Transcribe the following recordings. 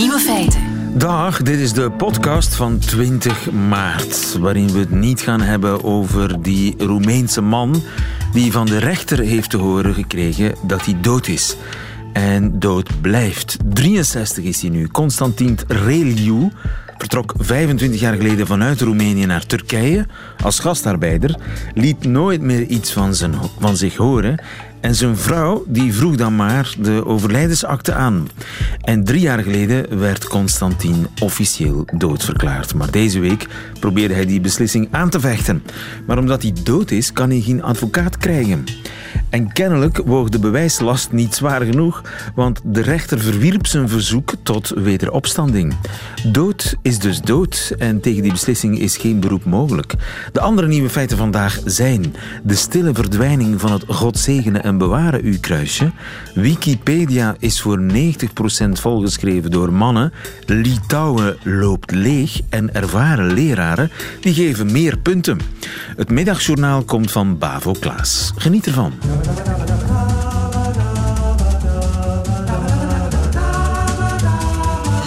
Nieuwe feiten. Dag, dit is de podcast van 20 maart, waarin we het niet gaan hebben over die Roemeense man die van de rechter heeft te horen gekregen dat hij dood is. En dood blijft. 63 is hij nu. Constantin Reliu vertrok 25 jaar geleden vanuit Roemenië naar Turkije als gastarbeider, liet nooit meer iets van, zijn, van zich horen en zijn vrouw die vroeg dan maar de overlijdensakte aan. En drie jaar geleden werd Constantin officieel doodverklaard. Maar deze week probeerde hij die beslissing aan te vechten. Maar omdat hij dood is, kan hij geen advocaat krijgen. En kennelijk woog de bewijslast niet zwaar genoeg, want de rechter verwierp zijn verzoek tot wederopstanding. Dood is dus dood en tegen die beslissing is geen beroep mogelijk. De andere nieuwe feiten vandaag zijn de stille verdwijning van het God zegenen en bewaren u kruisje. Wikipedia is voor 90% volgeschreven door mannen. Litouwen loopt leeg en ervaren leraren die geven meer punten. Het middagjournaal komt van Bavo Klaas. Geniet ervan.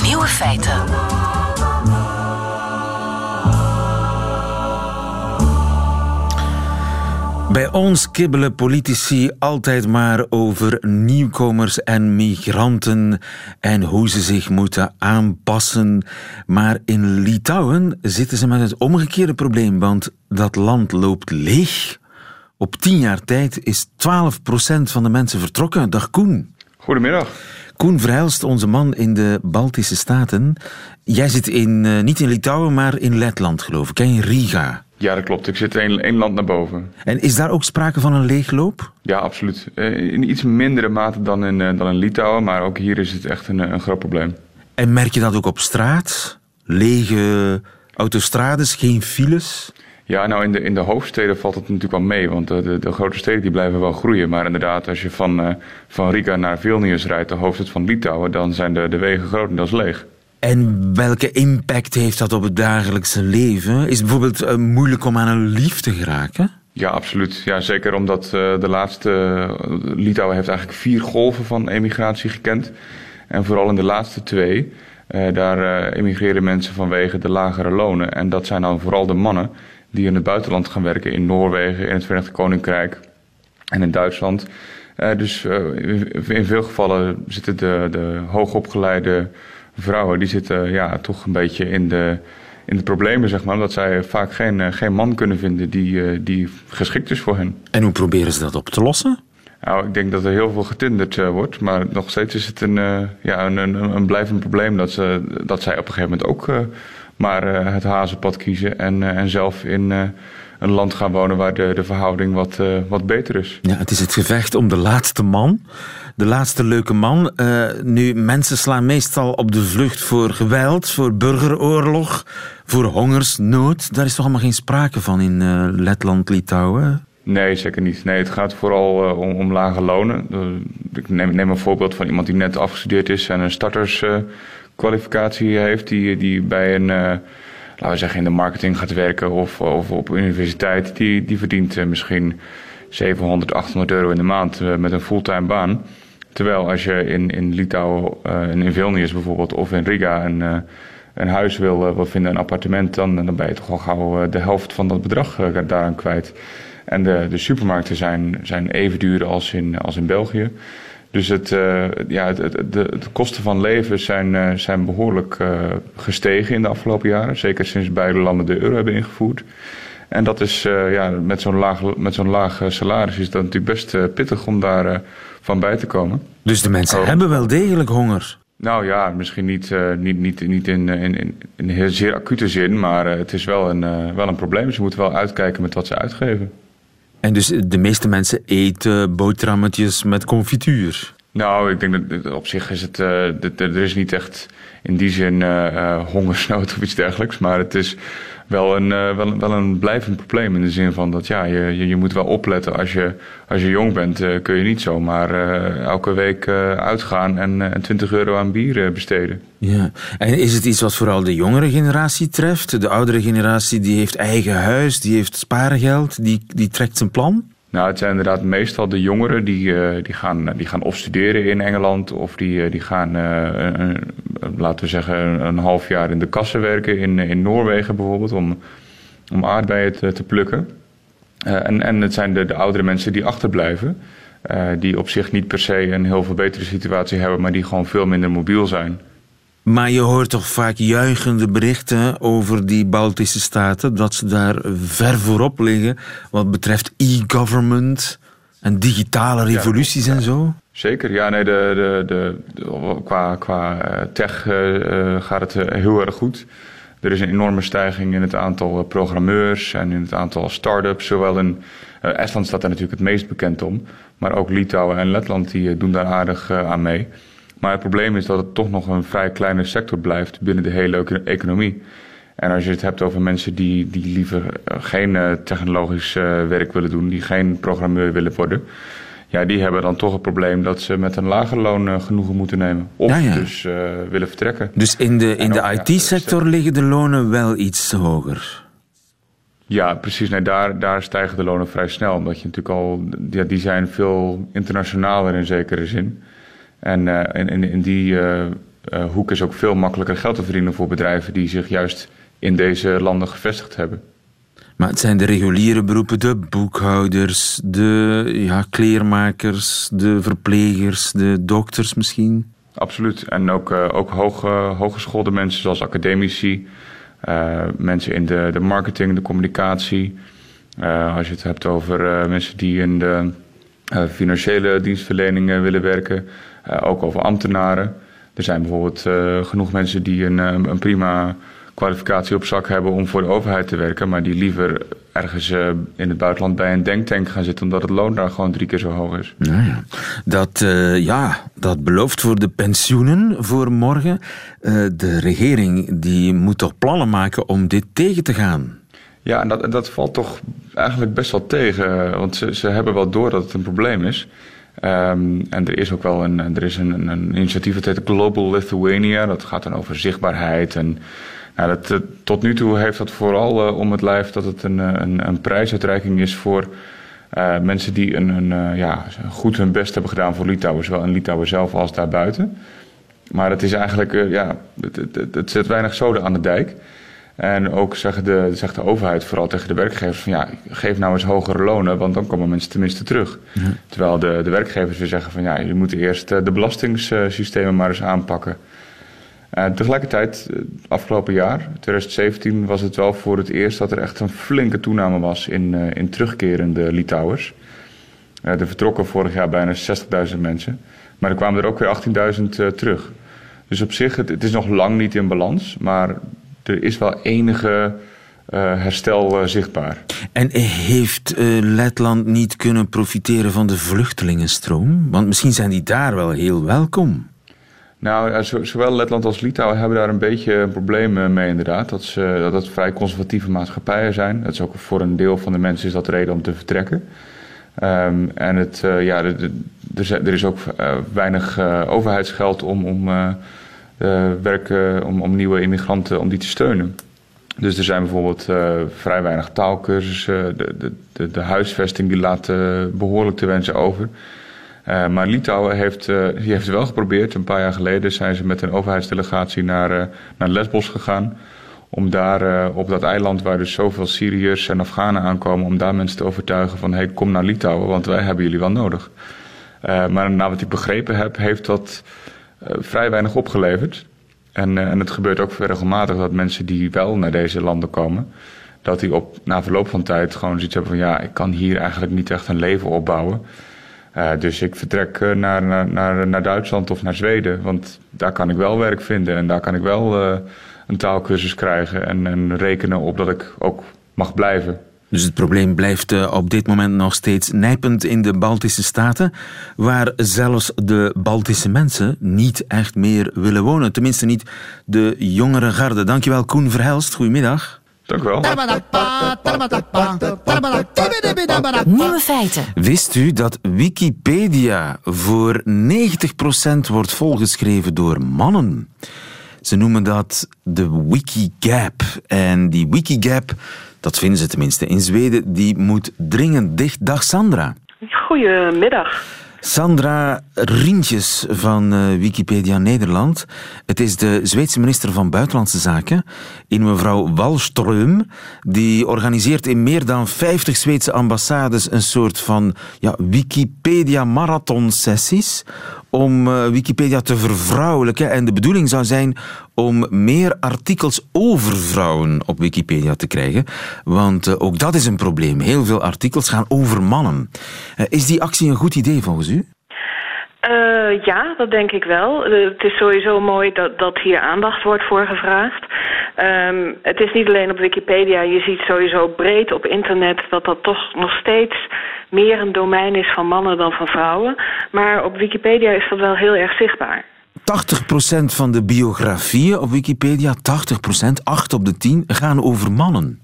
Nieuwe feiten. Bij ons kibbelen politici altijd maar over nieuwkomers en migranten en hoe ze zich moeten aanpassen. Maar in Litouwen zitten ze met het omgekeerde probleem, want dat land loopt leeg. Op tien jaar tijd is 12% van de mensen vertrokken. Dag Koen. Goedemiddag. Koen Vrijlst, onze man in de Baltische Staten. Jij zit in, uh, niet in Litouwen, maar in Letland, geloof ik, in Riga. Ja, dat klopt. Ik zit één, één land naar boven. En is daar ook sprake van een leegloop? Ja, absoluut. In iets mindere mate dan in, dan in Litouwen, maar ook hier is het echt een, een groot probleem. En merk je dat ook op straat? Lege autostrades, geen files? Ja, nou in de, in de hoofdsteden valt het natuurlijk wel mee, want de, de, de grote steden die blijven wel groeien. Maar inderdaad, als je van, uh, van Riga naar Vilnius rijdt, de hoofdstad van Litouwen, dan zijn de, de wegen grotendeels leeg. En welke impact heeft dat op het dagelijkse leven? Is het bijvoorbeeld uh, moeilijk om aan een lief te geraken? Ja, absoluut. Ja, zeker omdat uh, de laatste... Litouwen heeft eigenlijk vier golven van emigratie gekend. En vooral in de laatste twee, daar emigreren mensen vanwege de lagere lonen. En dat zijn dan vooral de mannen die in het buitenland gaan werken, in Noorwegen, in het Verenigd Koninkrijk en in Duitsland. Dus in veel gevallen zitten de, de hoogopgeleide vrouwen, die zitten ja, toch een beetje in de, in de problemen, zeg maar. Omdat zij vaak geen, uh, geen man kunnen vinden die, die geschikt is voor hen. En hoe proberen ze dat op te lossen? Nou, ik denk dat er heel veel getinderd wordt, maar nog steeds is het een, ja, een, een, een blijvend probleem dat, ze, dat zij op een gegeven moment ook maar het hazenpad kiezen en, en zelf in een land gaan wonen waar de, de verhouding wat, wat beter is. Ja, het is het gevecht om de laatste man, de laatste leuke man. nu, mensen slaan meestal op de vlucht voor geweld, voor burgeroorlog, voor hongersnood. Daar is toch allemaal geen sprake van in Letland, Litouwen? Nee, zeker niet. Nee, het gaat vooral uh, om, om, lage lonen. Uh, ik neem, neem, een voorbeeld van iemand die net afgestudeerd is en een starterskwalificatie uh, heeft, die, die bij een, laten we zeggen, in de marketing gaat werken of, of op universiteit, die, die verdient misschien 700, 800 euro in de maand met een fulltime baan. Terwijl als je in, in Litouwen, in Vilnius bijvoorbeeld, of in Riga een, een huis wil, wil vinden, een appartement, dan, dan ben je toch al gauw de helft van dat bedrag daaraan kwijt. En de, de supermarkten zijn, zijn even duur als in, als in België. Dus het, uh, ja, het, het, de, de, kosten van leven zijn, uh, zijn behoorlijk uh, gestegen in de afgelopen jaren. Zeker sinds beide landen de euro hebben ingevoerd. En dat is ja, met zo'n laag, met zo'n laag salaris is dat natuurlijk best pittig om daar van bij te komen. Dus de mensen oh. hebben wel degelijk honger? Nou ja, misschien niet, niet, niet, niet in, in, in, in heel zeer acute zin, maar het is wel een, wel een probleem. Ze moeten wel uitkijken met wat ze uitgeven. En dus de meeste mensen eten boterhammetjes met confituur? Nou, ik denk dat op zich is het. Uh, er is niet echt in die zin uh, hongersnood of iets dergelijks. Maar het is wel een, wel, wel een blijvend probleem. In de zin van dat ja, je, je moet wel opletten. Als je, als je jong bent, kun je niet zomaar elke week uitgaan en, en 20 euro aan bier besteden. Ja, en is het iets wat vooral de jongere generatie treft? De oudere generatie die heeft eigen huis, die heeft spaargeld, die, die trekt zijn plan? Nou, het zijn inderdaad meestal de jongeren die, uh, die, gaan, die gaan of studeren in Engeland of die, die gaan, laten we zeggen, een half jaar in de kassen werken in, in Noorwegen bijvoorbeeld om, om aardbeien te, te plukken. en, en het zijn de, de oudere mensen die achterblijven, die op zich niet per se een heel veel betere situatie hebben, maar die gewoon veel minder mobiel zijn. Maar je hoort toch vaak juichende berichten over die Baltische staten, dat ze daar ver voorop liggen wat betreft e-government en digitale revoluties en zo? Zeker, ja, nee, de, de, de, qua, qua eh, tech uh, gaat het heel erg goed. Er is een enorme stijging in het aantal programmeurs en in het aantal start-ups. Zowel in uh, Estland staat daar natuurlijk het meest bekend om, maar ook Litouwen en Letland die doen daar aardig aan mee. Maar het probleem is dat het toch nog een vrij kleine sector blijft binnen de hele economie. En als je het hebt over mensen die, die liever eh, geen uh, technologisch uh, werk willen doen, die geen programmeur willen worden, ja, die hebben dan toch het probleem dat ze met een lager loon genoegen moeten nemen. Of dus willen vertrekken. Dus in de, in de IT-sector liggen de lonen wel iets hoger? Ja, precies. Nee, daar, daar stijgen de lonen vrij snel. Omdat je natuurlijk al, ja, die zijn veel internationaler in zekere zin. En uh, in, in, die uh, hoek is ook veel makkelijker geld te verdienen voor bedrijven die zich juist in deze landen gevestigd hebben. Maar het zijn de reguliere beroepen, de boekhouders, de ja, kleermakers, de verplegers, de dokters misschien? Absoluut. En ook, ook hoge, hogeschoolde mensen zoals academici, mensen in de, de marketing, de communicatie. als je het hebt over mensen die in de financiële dienstverlening willen werken. Eh, ook over ambtenaren. Er zijn bijvoorbeeld eh, genoeg mensen die een, eh, een prima kwalificatie op zak hebben om voor de overheid te werken, maar die liever ergens in het buitenland bij een denktank gaan zitten, omdat het loon daar gewoon drie keer zo hoog is. Nou ja. Dat, ja, dat belooft voor de pensioenen voor morgen. de regering die moet toch plannen maken om dit tegen te gaan? Ja, en dat, dat valt toch eigenlijk best wel tegen, want ze, ze hebben wel door dat het een probleem is. Um, en er is ook wel een, er is een, een, initiatief dat heet Global Lithuania. Dat gaat dan over zichtbaarheid. En nou, dat, eh, tot nu toe heeft dat vooral uh, om het lijf dat het een, eh, een, een prijsuitreiking is voor uh, mensen die een, een, ja, goed hun best hebben gedaan voor Litouwen. Zowel in Litouwen zelf als daarbuiten. Maar het is eigenlijk, ja, het, het, het zet weinig zoden aan de dijk. En ook zegt de, zegt de overheid vooral tegen de werkgevers van ja, geef nou eens hogere lonen, want dan komen mensen tenminste terug. Terwijl de, de werkgevers weer zeggen van ja, je moet eerst eh, de belastingssystemen maar eens aanpakken. Uh, tegelijkertijd, eh, afgelopen jaar, 2017, was het wel voor het eerst dat er echt een flinke toename was in, uh, in terugkerende Litouwers. er vertrokken vorig jaar bijna 60.000 mensen, maar er kwamen er ook weer 18.000 terug. Dus op zich, het, het is nog lang niet in balans, maar er is wel enige uh, herstel uh, zichtbaar. En heeft uh, Letland niet kunnen profiteren van de vluchtelingenstroom? Want misschien zijn die daar wel heel welkom. Nou, zowel Letland als Litouwen hebben daar een beetje een probleem mee inderdaad. Dat, ze, dat het vrij conservatieve maatschappijen zijn. Dat is ook voor een deel van de mensen is dat reden om te vertrekken. Um, en het, ja, er is ook weinig overheidsgeld om, om werken om, om nieuwe immigranten om die te steunen. Dus er zijn bijvoorbeeld uh, vrij weinig taalkursussen. De, de, de, de, huisvesting die laat uh, behoorlijk te wensen over. Maar Litouwen heeft, die heeft wel geprobeerd. Een paar jaar geleden zijn ze met een overheidsdelegatie naar, naar Lesbos gegaan. Om daar op dat eiland waar dus zoveel Syriërs en Afghanen aankomen... om daar mensen te overtuigen van... hey, kom naar Litouwen, want wij hebben jullie wel nodig. maar na wat ik begrepen heb, heeft dat eh, vrij weinig opgeleverd. En, eh, en het gebeurt ook regelmatig dat mensen die wel naar deze landen komen, dat die op, na verloop van tijd gewoon zoiets hebben van ja, ik kan hier eigenlijk niet echt een leven opbouwen. Uh, dus ik vertrek naar, naar, naar, Duitsland of naar Zweden, want daar kan ik wel werk vinden en daar kan ik wel een taalkursus krijgen en, en rekenen op dat ik ook mag blijven. Dus het probleem blijft eh, op dit moment nog steeds nijpend in de Baltische Staten, waar zelfs de Baltische mensen niet echt meer willen wonen. Tenminste niet de jongere garde. Dankjewel Koen Verhelst. Goedemiddag. Dank u wel. Nieuwe feiten. Wist u dat Wikipedia voor 90% wordt volgeschreven door mannen? Ze noemen dat de Wikigap. En die Wikigap Dat vinden ze tenminste in Zweden. Die moet dringend dicht. Dag Sandra. Goedemiddag. Sandra Rientjes van uh, Wikipedia Nederland. Het is de Zweedse minister van Buitenlandse Zaken, in mevrouw Wallström, die organiseert in meer dan 50 Zweedse ambassades een soort van ja, Wikipedia-marathon-sessies om uh, Wikipedia te vervrouwelijken. En de bedoeling zou zijn om meer artikels over vrouwen op Wikipedia te krijgen. Want uh, ook dat is een probleem. Heel veel artikels gaan over mannen. Uh, is die actie een goed idee volgens u? Uh, ja, dat denk ik wel. Uh, het is sowieso mooi dat, dat hier aandacht wordt voor gevraagd. Um, het is niet alleen op Wikipedia. Je ziet sowieso breed op internet dat dat toch nog steeds meer een domein is van mannen dan van vrouwen. Maar op Wikipedia is dat wel heel erg zichtbaar. 80% van de biografieën op Wikipedia, 80%, 8 op de 10, gaan over mannen.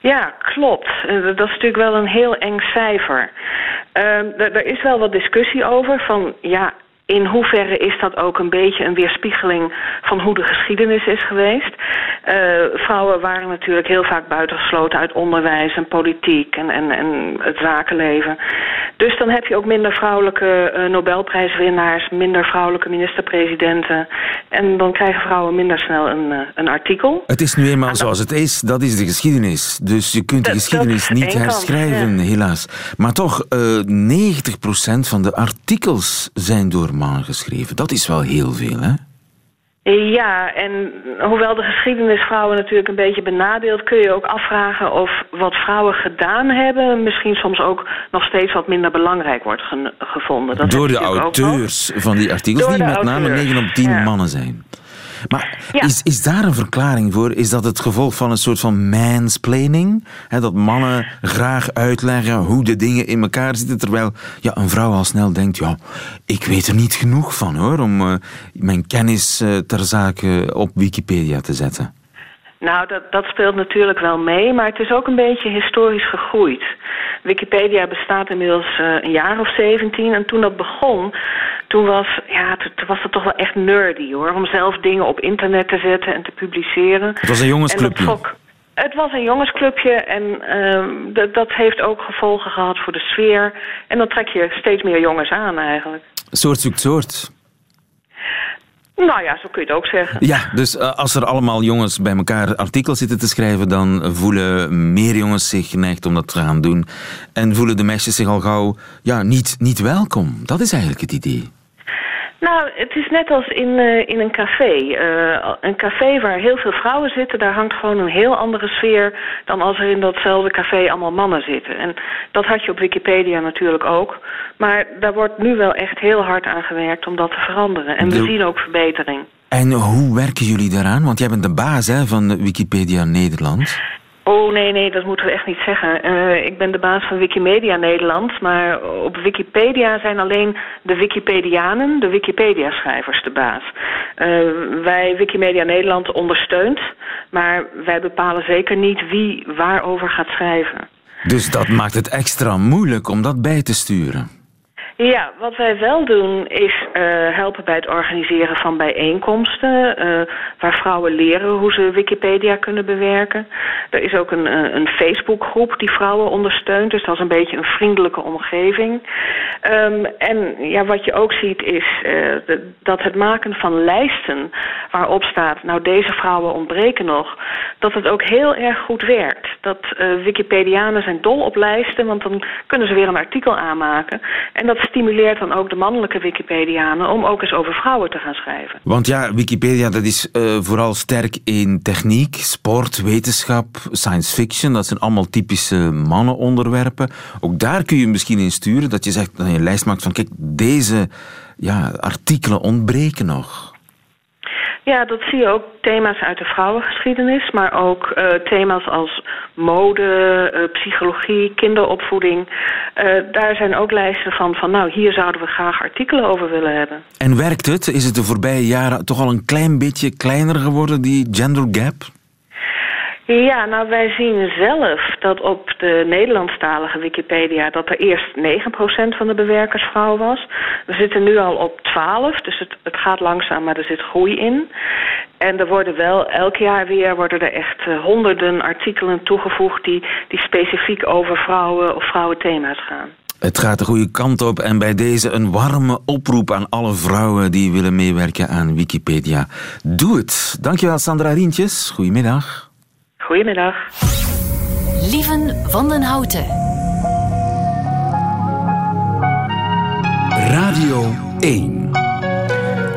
Ja, klopt. Dat is natuurlijk wel een heel eng cijfer. Uh, er is wel wat discussie over van ja, in hoeverre is dat ook een beetje een weerspiegeling van hoe de geschiedenis is geweest? Uh, vrouwen waren natuurlijk heel vaak buitengesloten uit onderwijs en politiek en, en, en het zakenleven. Dus dan heb je ook minder vrouwelijke uh, Nobelprijswinnaars, minder vrouwelijke minister-presidenten. En dan krijgen vrouwen minder snel een, uh, een artikel. Het is nu eenmaal zoals het is, dat is de geschiedenis. Dus je kunt de geschiedenis niet herschrijven, kant, ja. helaas. Maar toch, 90% van de artikels zijn door mannen geschreven. Dat is wel heel veel, hè? Ja, en hoewel de geschiedenis vrouwen natuurlijk een beetje benadeelt... kun je ook afvragen of wat vrouwen gedaan hebben... misschien soms ook nog steeds wat minder belangrijk wordt gevonden. Dat Door de auteurs van die artikels, die met name 9 op 10 ja. mannen zijn. Maar ja. is, is daar een verklaring voor? Is dat het gevolg van een soort van mansplaining? He, dat mannen graag uitleggen hoe de dingen in elkaar zitten, terwijl ja, een vrouw al snel denkt, ja, ik weet er niet genoeg van hoor, om uh, mijn kennis uh, ter zake op Wikipedia te zetten. Nou, dat, dat speelt natuurlijk wel mee, maar het is ook een beetje historisch gegroeid. Wikipedia bestaat inmiddels uh, een jaar of 17 en toen dat begon, toen was, ja, toen was het toch wel echt nerdy hoor. Om zelf dingen op internet te zetten en te publiceren. Het was een jongensclubje. Het was een jongensclubje en uh, dat, dat heeft ook gevolgen gehad voor de sfeer. En dan trek je steeds meer jongens aan eigenlijk. Soort zoekt soort. Nou ja, zo kun je het ook zeggen. Ja, dus uh, als er allemaal jongens bij elkaar artikels zitten te schrijven, dan voelen meer jongens zich geneigd om dat te gaan doen. En voelen de meisjes zich al gauw ja, niet, niet welkom. Dat is eigenlijk het idee. Nou, het is net als in, uh, in een café. Uh, een café waar heel veel vrouwen zitten, daar hangt gewoon een heel andere sfeer dan als er in datzelfde café allemaal mannen zitten. En dat had je op Wikipedia natuurlijk ook. Maar daar wordt nu wel echt heel hard aan gewerkt om dat te veranderen. En we zien ook verbetering. En hoe werken jullie daaraan? Want jij bent de baas hè, van Wikipedia Nederland. Oh nee, nee, dat moeten we echt niet zeggen. Uh, ik ben de baas van Wikimedia Nederland, maar op Wikipedia zijn alleen de Wikipedianen, de Wikipedia-schrijvers, de baas. Uh, wij, Wikimedia Nederland, ondersteunt, maar wij bepalen zeker niet wie waarover gaat schrijven. Dus dat maakt het extra moeilijk om dat bij te sturen. Ja, wat wij wel doen is uh, helpen bij het organiseren van bijeenkomsten... Uh, waar vrouwen leren hoe ze Wikipedia kunnen bewerken. Er is ook een, uh, een Facebookgroep die vrouwen ondersteunt. Dus dat is een beetje een vriendelijke omgeving. Um, en ja, wat je ook ziet is dat het maken van lijsten waarop staat... nou, deze vrouwen ontbreken nog, dat het ook heel erg goed werkt. Dat Wikipedianen zijn dol op lijsten, want dan kunnen ze weer een artikel aanmaken. En dat stimuleert dan ook de mannelijke Wikipedianen om ook eens over vrouwen te gaan schrijven. Want ja, Wikipedia dat is uh, vooral sterk in techniek, sport, wetenschap, science fiction. Dat zijn allemaal typische mannenonderwerpen. Ook daar kun je misschien in sturen dat je zegt dat je een lijst maakt van kijk, deze ja, artikelen ontbreken nog. Ja, dat zie je ook thema's uit de vrouwengeschiedenis, maar ook uh, thema's als mode, uh, psychologie, kinderopvoeding. Uh, daar zijn ook lijsten van, van, nou, hier zouden we graag artikelen over willen hebben. En werkt het? Is het de voorbije jaren toch al een klein beetje kleiner geworden, die gender gap? Ja, nou wij zien zelf dat op de Nederlandstalige Wikipedia... dat er eerst 9% van de bewerkers vrouw was. We zitten nu al op 12, dus het, het gaat langzaam, maar er zit groei in. En er worden wel elk jaar weer worden er echt uh, honderden artikelen toegevoegd die, die specifiek over vrouwen of vrouwenthema's gaan. Het gaat de goede kant op en bij deze een warme oproep aan alle vrouwen die willen meewerken aan Wikipedia. Doe het. Dankjewel Sandra Rientjes. Goedemiddag. Goedemiddag. Lieven van den Houten. Radio 1.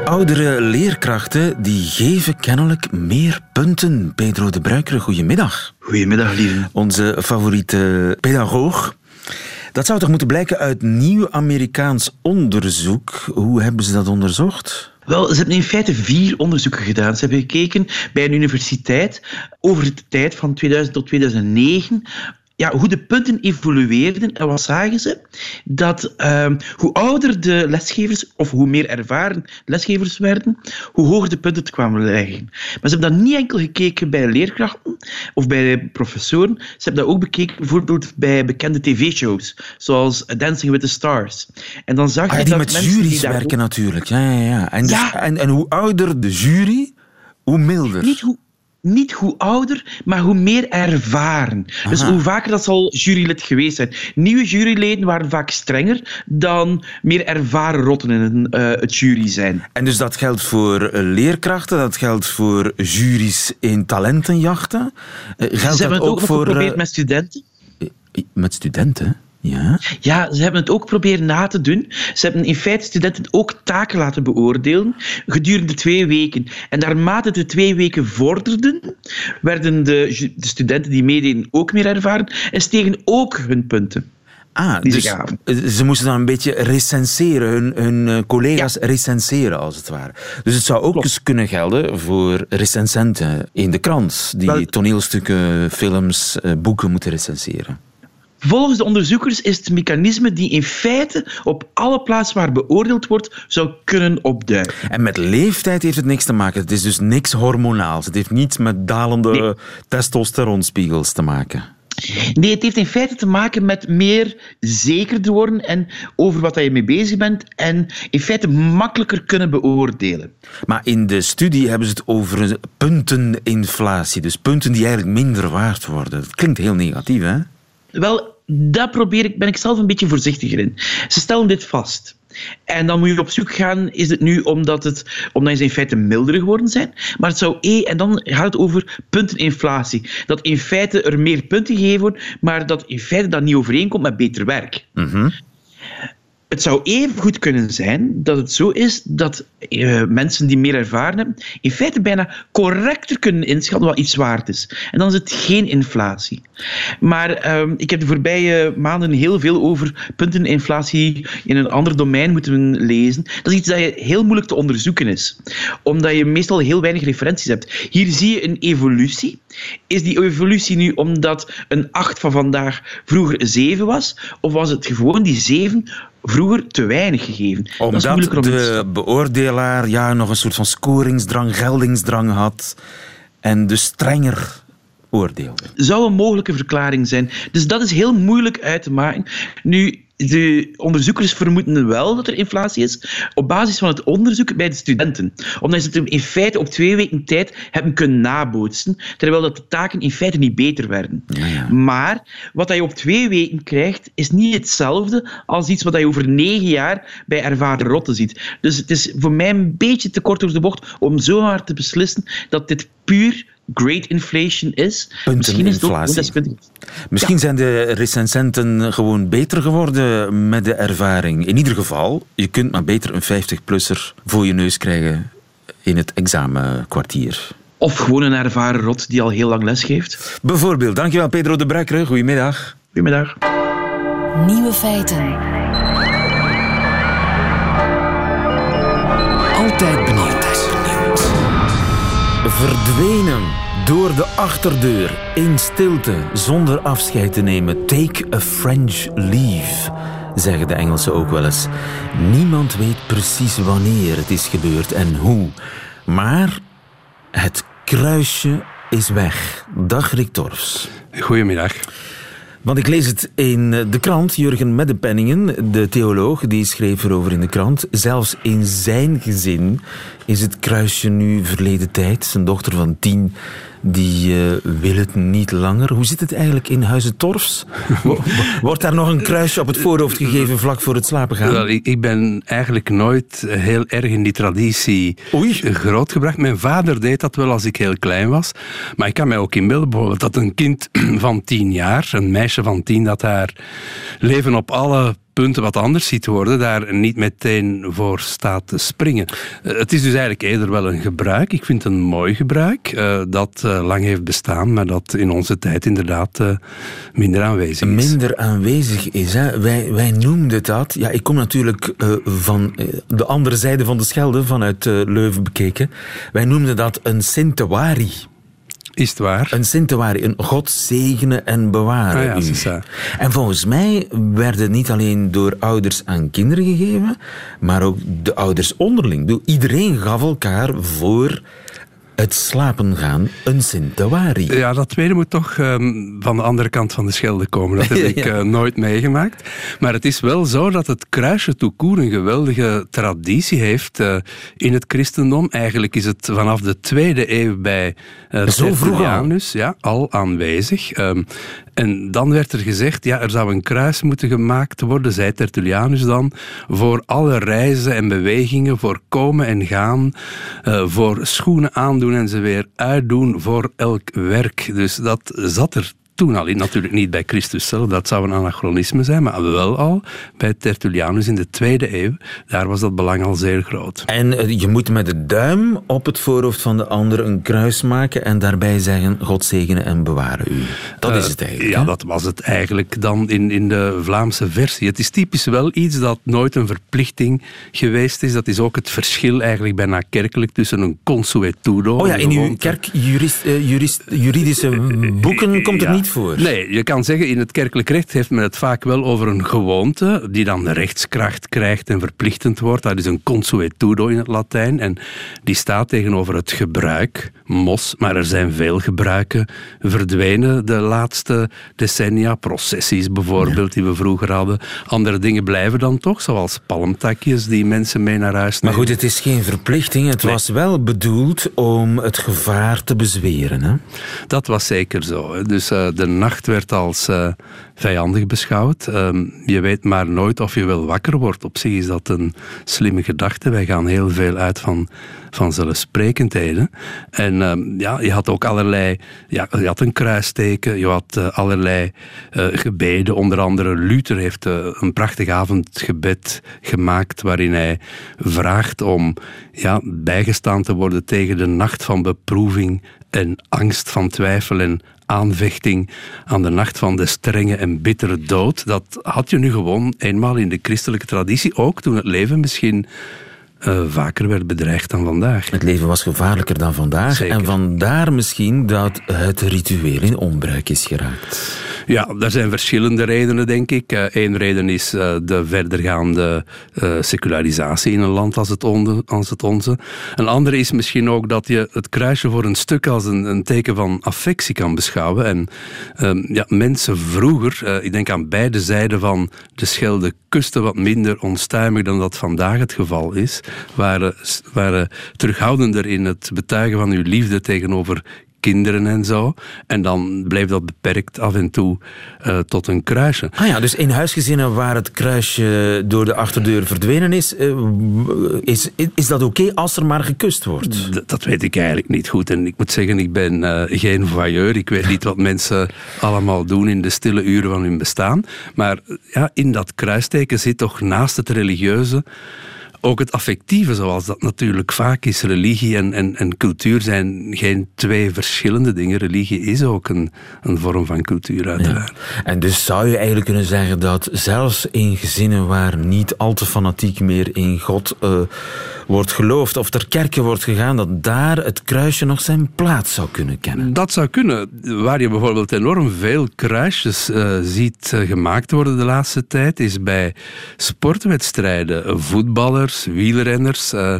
Oudere leerkrachten die geven kennelijk meer punten. Pedro de Bruikere, goedemiddag. Goedemiddag, lieve. Onze favoriete pedagoog. Dat zou toch moeten blijken uit nieuw Amerikaans onderzoek. Hoe hebben ze dat onderzocht? Wel, ze hebben in feite vier onderzoeken gedaan. Ze hebben gekeken bij een universiteit over de tijd van 2000 tot 2009 ja, hoe de punten evolueerden. En wat zagen ze? Dat uh, hoe ouder de lesgevers, of hoe meer ervaren lesgevers werden, hoe hoger de punten kwamen liggen. Maar ze hebben dat niet enkel gekeken bij leerkrachten of bij professoren. Ze hebben dat ook bekeken bijvoorbeeld bij bekende tv-shows, zoals Dancing with the Stars. En dan zag ah, je die dat met juries werken natuurlijk. Ja, ja, ja. En, dus, en, en hoe ouder de jury, hoe milder. Niet hoe niet hoe ouder, maar hoe meer ervaren. Dus hoe vaker dat zal jurylid geweest zijn. Nieuwe juryleden waren vaak strenger dan meer ervaren rotten in uh, het jury zijn. En dus dat geldt voor eh, leerkrachten, dat geldt voor juries in talentenjachten? Uh, geldt Ze hebben het ook, ook voor, geprobeerd met studenten. Met studenten? Ja? ja, ze hebben het ook proberen na te doen. Ze hebben in feite studenten ook taken laten beoordelen gedurende twee weken. En naarmate de twee weken vorderden, werden de, de studenten die meededen ook meer ervaren en stegen ook hun punten. Ah, dus ze moesten dan een beetje recenseren, hun, hun eh, collega's recenseren als het ware. Dus het zou ook eens kunnen gelden voor recensenten in de krant, die toneelstukken, films, eh, boeken moeten recenseren. Volgens de onderzoekers is het mechanisme die in feite op alle plaatsen waar beoordeeld wordt zou kunnen opduiken. En met leeftijd heeft het niks te maken. Het is dus niks hormonaals. Het heeft niets met dalende testosteronspiegels te maken. Nee, het heeft in feite te maken met meer zeker te worden en over wat je mee bezig bent en in feite makkelijker kunnen beoordelen. Maar in de studie hebben ze het over punteninflatie, dus punten die eigenlijk minder waard worden. Dat klinkt heel negatief, hè? Wel, daar probeer ik, ben ik zelf een beetje voorzichtiger in. Ze stellen dit vast. En dan moet je op zoek gaan, is het nu omdat, het, omdat ze in feite milder geworden zijn? Maar het zou E, en dan gaat het over punteninflatie. Dat in feite er meer punten gegeven worden, maar dat in feite dat niet overeenkomt met beter werk. Mm het zou even goed kunnen zijn dat het zo is dat uh, mensen die meer ervaren hebben, in feite bijna correcter kunnen inschatten wat iets waard is. En dan is het geen inflatie. Maar uh, ik heb de voorbije maanden heel veel over punteninflatie in een ander domein moeten lezen. Dat is iets dat je heel moeilijk te onderzoeken is, omdat je meestal heel weinig referenties hebt. Hier zie je een evolutie. Is die evolutie nu omdat een 8 van vandaag vroeger 7 was, of was het gewoon die 7 vroeger te weinig gegeven. Omdat de beoordelaar ja, nog een soort van scoringsdrang, geldingsdrang had en dus strenger oordeelde. Zou een mogelijke verklaring zijn. Dus dat is heel moeilijk uit te maken. Nu, de onderzoekers vermoeden wel dat er inflatie is op basis van het onderzoek bij de studenten. Omdat ze het in feite op twee weken tijd hebben kunnen nabootsen, terwijl dat de taken in feite niet beter werden. Maar wat je op twee weken krijgt, is niet hetzelfde als iets wat je over negen jaar bij ervaren rotten ziet. Dus het is voor mij een beetje te kort door de bocht om zomaar te beslissen dat dit puur great inflation is. Misschien is het Misschien zijn de recensenten gewoon beter geworden met de ervaring. In ieder geval, je kunt maar beter een 50-plusser voor je neus krijgen in het examenkwartier. Of gewoon een ervaren rot die al heel lang les geeft. Bijvoorbeeld. Dankjewel Pedro de Bruikere. Goedemiddag. Goedemiddag. Nieuwe feiten. Altijd. Verdwenen door de achterdeur in stilte zonder afscheid te nemen. Take a French leave, zeggen de Engelsen ook wel eens. Niemand weet precies wanneer het is gebeurd en hoe. Maar het kruisje is weg. Dag Rick Torfs. Goedemiddag. Want ik lees het in de krant. Jurgen Meddepenningen, de theoloog, die schreef erover in de krant. Zelfs in zijn gezin is het kruisje nu verleden tijd. Zijn dochter van tien die uh, wil het niet langer. Hoe zit het eigenlijk in Huizen Torfs? Wordt daar nog een kruisje op het voorhoofd gegeven vlak voor het slapen gaan? Wel, ik, ik ben eigenlijk nooit heel erg in die traditie Oei. grootgebracht. Mijn vader deed dat wel als ik heel klein was. Maar ik kan mij ook inbeelden bijvoorbeeld dat een kind van tien jaar, een meisje van tien, dat haar leven op alle punten wat anders ziet worden, daar niet meteen voor staat te springen. Uh, het is dus eigenlijk eerder wel een gebruik. Ik vind het een mooi gebruik uh, dat uh, lang heeft bestaan, maar dat in onze tijd inderdaad minder aanwezig is. Minder aanwezig is. Hè? Wij, wij noemden dat. Ja, ik kom natuurlijk van de andere zijde van de Schelde, vanuit Leuven bekeken. Wij noemden dat een Sintewari. Is het waar? Een Sintewari, een God zegenen en bewaren ah, ja. En volgens mij werd het niet alleen door ouders aan kinderen gegeven, maar ook de ouders onderling. Iedereen gaf elkaar voor het slapen gaan een Sintewari. Ja, dat tweede moet toch um, van de andere kant van de Schelde komen. Dat heb ik uh, nooit meegemaakt. Maar het is wel zo dat het kruisje toekoer een geweldige traditie heeft uh, in het christendom. Eigenlijk is het vanaf de tweede eeuw bij uh, Zo vroeg al. Ja, al aanwezig. Um, en dan werd er gezegd, ja, er zou een kruis moeten gemaakt worden, zei Tertullianus dan, voor alle reizen en bewegingen, voor komen en gaan, uh, voor schoenen aandoen en ze weer uitdoen voor elk werk. Dus dat zat er toen al. Natuurlijk niet bij Christus zelf, dat zou een anachronisme zijn, maar wel al bij Tertullianus in de tweede eeuw. Daar was dat belang al zeer groot. En uh, je moet met de duim op het voorhoofd van de ander een kruis maken en daarbij zeggen: God zegene en bewaren u. Dat uh, is het eigenlijk. Ja, hè? dat was het eigenlijk dan in, in de Vlaamse versie. Het is typisch wel iets dat nooit een verplichting geweest is. Dat is ook het verschil eigenlijk bijna kerkelijk tussen een consuetudo. Oh ja, in uw kerk jurist, uh, jurist, juridische boeken komt het ja. Niet voor. Nee, je kan zeggen in het kerkelijk recht heeft men het vaak wel over een gewoonte die dan rechtskracht krijgt en verplichtend wordt. Dat is een consuetudo in het Latijn en die staat tegenover het gebruik, mos, maar er zijn veel gebruiken verdwenen de laatste decennia. Processies bijvoorbeeld, ja. die we vroeger hadden. Andere dingen blijven dan toch, zoals palmtakjes die mensen mee naar huis nemen. Maar goed, het is geen verplichting. Het nee. was wel bedoeld om het gevaar te bezweren. Hè? Dat was zeker zo. Dus uh, de nacht werd als uh, vijandig beschouwd. Um, je weet maar nooit of je wel wakker wordt. Op zich is dat een slimme gedachte. Wij gaan heel veel uit van, van zelfsprekendheden. En um, ja, je had ook allerlei... Ja, je had een kruisteken, je had uh, allerlei gebeden. Onder andere Luther heeft een prachtig avondgebed gemaakt waarin hij vraagt om ja, bijgestaan te worden tegen de nacht van beproeving en angst van twijfel en aanvechting aan de nacht van de strenge en bittere dood. Dat had je nu gewoon eenmaal in de christelijke traditie, ook toen het leven misschien uh, vaker werd bedreigd dan vandaag. Het leven was gevaarlijker dan vandaag. Zeker. En vandaar misschien dat het ritueel in onbruik is geraakt. Ja, er zijn verschillende redenen, denk ik. Eén uh, reden is uh, de verdergaande secularisatie in een land als het, onde, als het onze. Een andere is misschien ook dat je het kruisje voor een stuk als een, een teken van affectie kan beschouwen. En um, ja, mensen vroeger, ik denk aan beide zijden van de Schelde, kusten wat minder onstuimig dan dat vandaag het geval is. Waren, waren terughoudender in het betuigen van uw liefde tegenover kinderen en zo. En dan bleef dat beperkt af en toe uh, tot een kruisje. Ah ja, dus in huisgezinnen waar het kruisje door de achterdeur verdwenen is, uh, is, is dat oké okay als er maar gekust wordt? D dat weet ik eigenlijk niet goed. En ik moet zeggen, ik ben uh, geen voyeur. Ik weet niet wat mensen allemaal doen in de stille uren van hun bestaan. Maar ja, in dat kruisteken zit toch naast het religieuze ook het affectieve, zoals dat natuurlijk vaak is. Religie en, en, en cultuur zijn geen twee verschillende dingen. Religie is ook een, een vorm van cultuur, uiteraard. Ja. En dus zou je eigenlijk kunnen zeggen dat zelfs in gezinnen waar niet al te fanatiek meer in God uh, wordt geloofd of ter kerke wordt gegaan, dat daar het kruisje nog zijn plaats zou kunnen kennen. Dat zou kunnen. Waar je bijvoorbeeld enorm veel kruisjes uh, ziet uh, gemaakt worden de laatste tijd, is bij sportwedstrijden. Voetballers, wielrenners uh,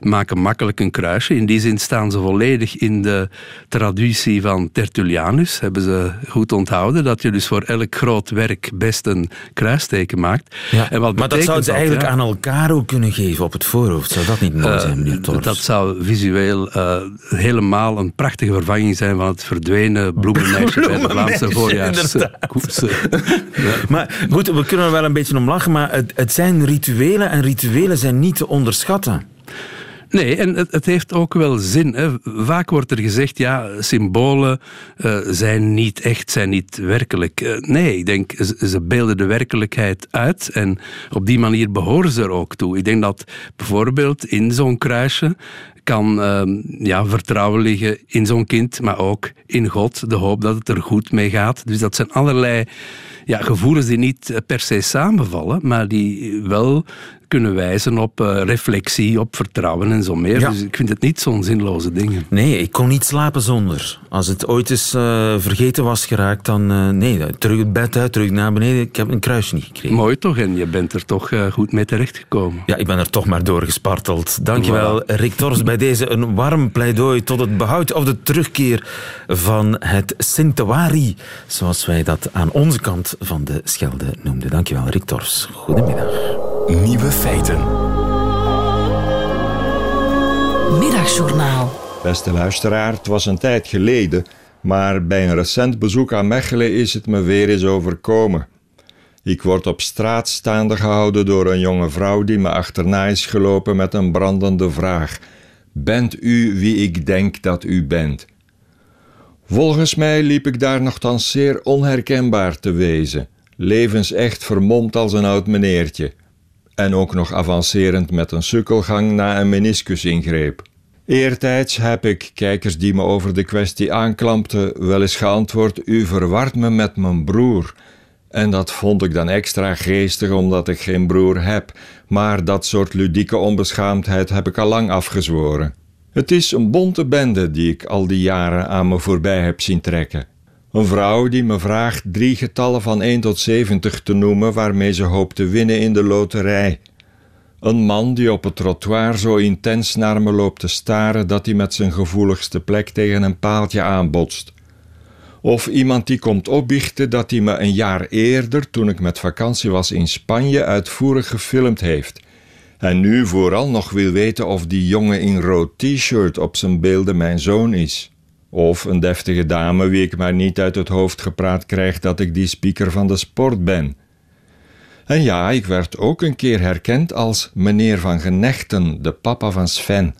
maken makkelijk een kruisje. In die zin staan ze volledig in de traditie van Tertullianus. Hebben ze goed onthouden dat je dus voor elk groot werk best een kruisteken maakt. Ja, en wat maar dat zouden ze eigenlijk ja, aan elkaar ook kunnen geven op het voorhoofd. Zou dat niet mooi zijn, meneer Torres? Dat zou visueel helemaal een prachtige vervanging zijn van het verdwenen bloemenmeisje bij de Vlaamse voorjaarskoersen. ja. Maar goed, we kunnen er wel een beetje om lachen, maar het, het zijn rituelen en rituelen zijn niet te onderschatten. Nee, en het, het, heeft ook wel zin. Hè. Vaak wordt er gezegd, ja, symbolen uh, zijn niet echt, zijn niet werkelijk. Uh, nee, ik denk, ze, beelden de werkelijkheid uit en op die manier behoren ze er ook toe. Ik denk dat bijvoorbeeld in zo'n kruisje kan uh, ja, vertrouwen liggen in zo'n kind, maar ook in God, de hoop dat het er goed mee gaat. Dus dat zijn allerlei ja, gevoelens die niet per se samenvallen, maar die wel kunnen wijzen op uh, reflectie, op vertrouwen en zo meer. Ja. Dus ik vind het niet zo'n zinloze dingen. Nee, ik kon niet slapen zonder. Als het ooit eens uh, vergeten was geraakt, dan uh, nee, terug het bed uit, terug naar beneden. Ik heb een kruisje niet gekregen. Mooi toch, en je bent er toch goed mee terechtgekomen. Ja, ik ben er toch maar doorgesparteld. Dankjewel, voilà. Rick Tors, bij deze een warm pleidooi tot het behoud of de terugkeer van het Sintewari, zoals wij dat aan onze kant van de Schelde noemden. Dankjewel, Rick Tors. Goedemiddag. Nieuwe feiten. Middagjournaal. Beste luisteraar, het was een tijd geleden, maar bij een recent bezoek aan Mechelen is het me weer eens overkomen. Ik word op straat staande gehouden door een jonge vrouw die me achterna is gelopen met een brandende vraag: Bent u wie ik denk dat u bent? Volgens mij liep ik daar nogthans zeer onherkenbaar te wezen, levensecht vermomd als een oud meneertje en ook nog avancerend met een sukkelgang na een meniscusingreep. Eertijds heb ik kijkers die me over de kwestie aanklampten wel eens geantwoord: U verwart me met mijn broer. En dat vond ik dan extra geestig omdat ik geen broer heb, maar dat soort ludieke onbeschaamdheid heb ik al lang afgezworen. Het is een bonte bende die ik al die jaren aan me voorbij heb zien trekken. Een vrouw die me vraagt drie getallen van 1 tot 70 te noemen waarmee ze hoopt te winnen in de loterij. Een man die op het trottoir zo intens naar me loopt te staren dat hij met zijn gevoeligste plek tegen een paaltje aanbotst. Of iemand die komt opbiechten dat hij me een jaar eerder, toen ik met vakantie was in Spanje, uitvoerig gefilmd heeft. En nu vooral nog wil weten of die jongen in rood t-shirt op zijn beelden mijn zoon is. Of een deftige dame wie ik maar niet uit het hoofd gepraat krijg dat ik die speaker van de sport ben. En ja, ik werd ook een keer herkend als meneer van Genechten, de papa van Sven.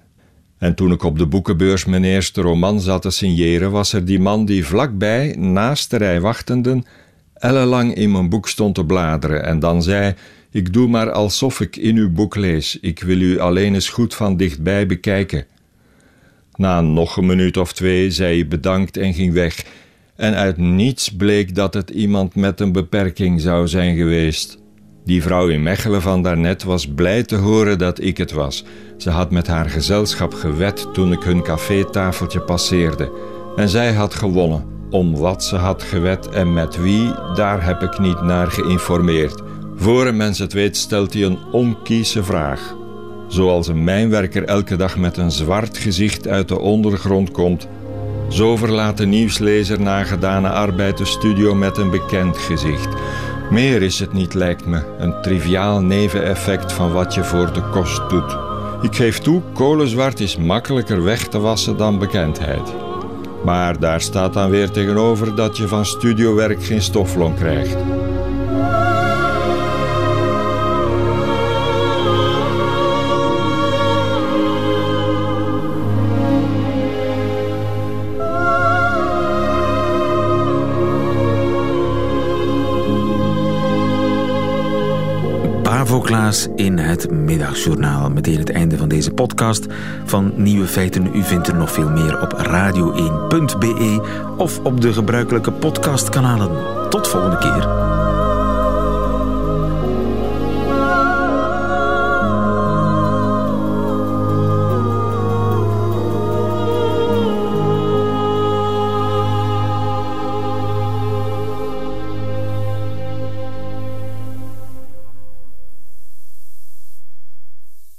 En toen ik op de boekenbeurs mijn eerste roman zat te signeren, was er die man die vlakbij, naast de rij wachtenden, ellenlang in mijn boek stond te bladeren en dan zei: Ik doe maar alsof ik in uw boek lees, ik wil u alleen eens goed van dichtbij bekijken. Na nog een minuut of twee zei hij bedankt en ging weg. En uit niets bleek dat het iemand met een beperking zou zijn geweest. Die vrouw in Mechelen van daarnet was blij te horen dat ik het was. Ze had met haar gezelschap gewet toen ik hun cafétafeltje passeerde. En zij had gewonnen. Om wat ze had gewet en met wie, daar heb ik niet naar geïnformeerd. Voor een mens het weet, stelt hij een onkieze vraag. Zoals een mijnwerker elke dag met een zwart gezicht uit de ondergrond komt, zo verlaat de nieuwslezer na gedane arbeid de studio met een bekend gezicht. Meer is het niet, lijkt me, een triviaal neveneffect van wat je voor de kost doet. Ik geef toe, kolenzwart is makkelijker weg te wassen dan bekendheid. Maar daar staat dan weer tegenover dat je van studiowerk geen stoflong krijgt. Klaas in het middagjournaal. Meteen het einde van deze podcast van Nieuwe Feiten. U vindt er nog veel meer op radio1.be of op de gebruikelijke podcastkanalen. Tot volgende keer.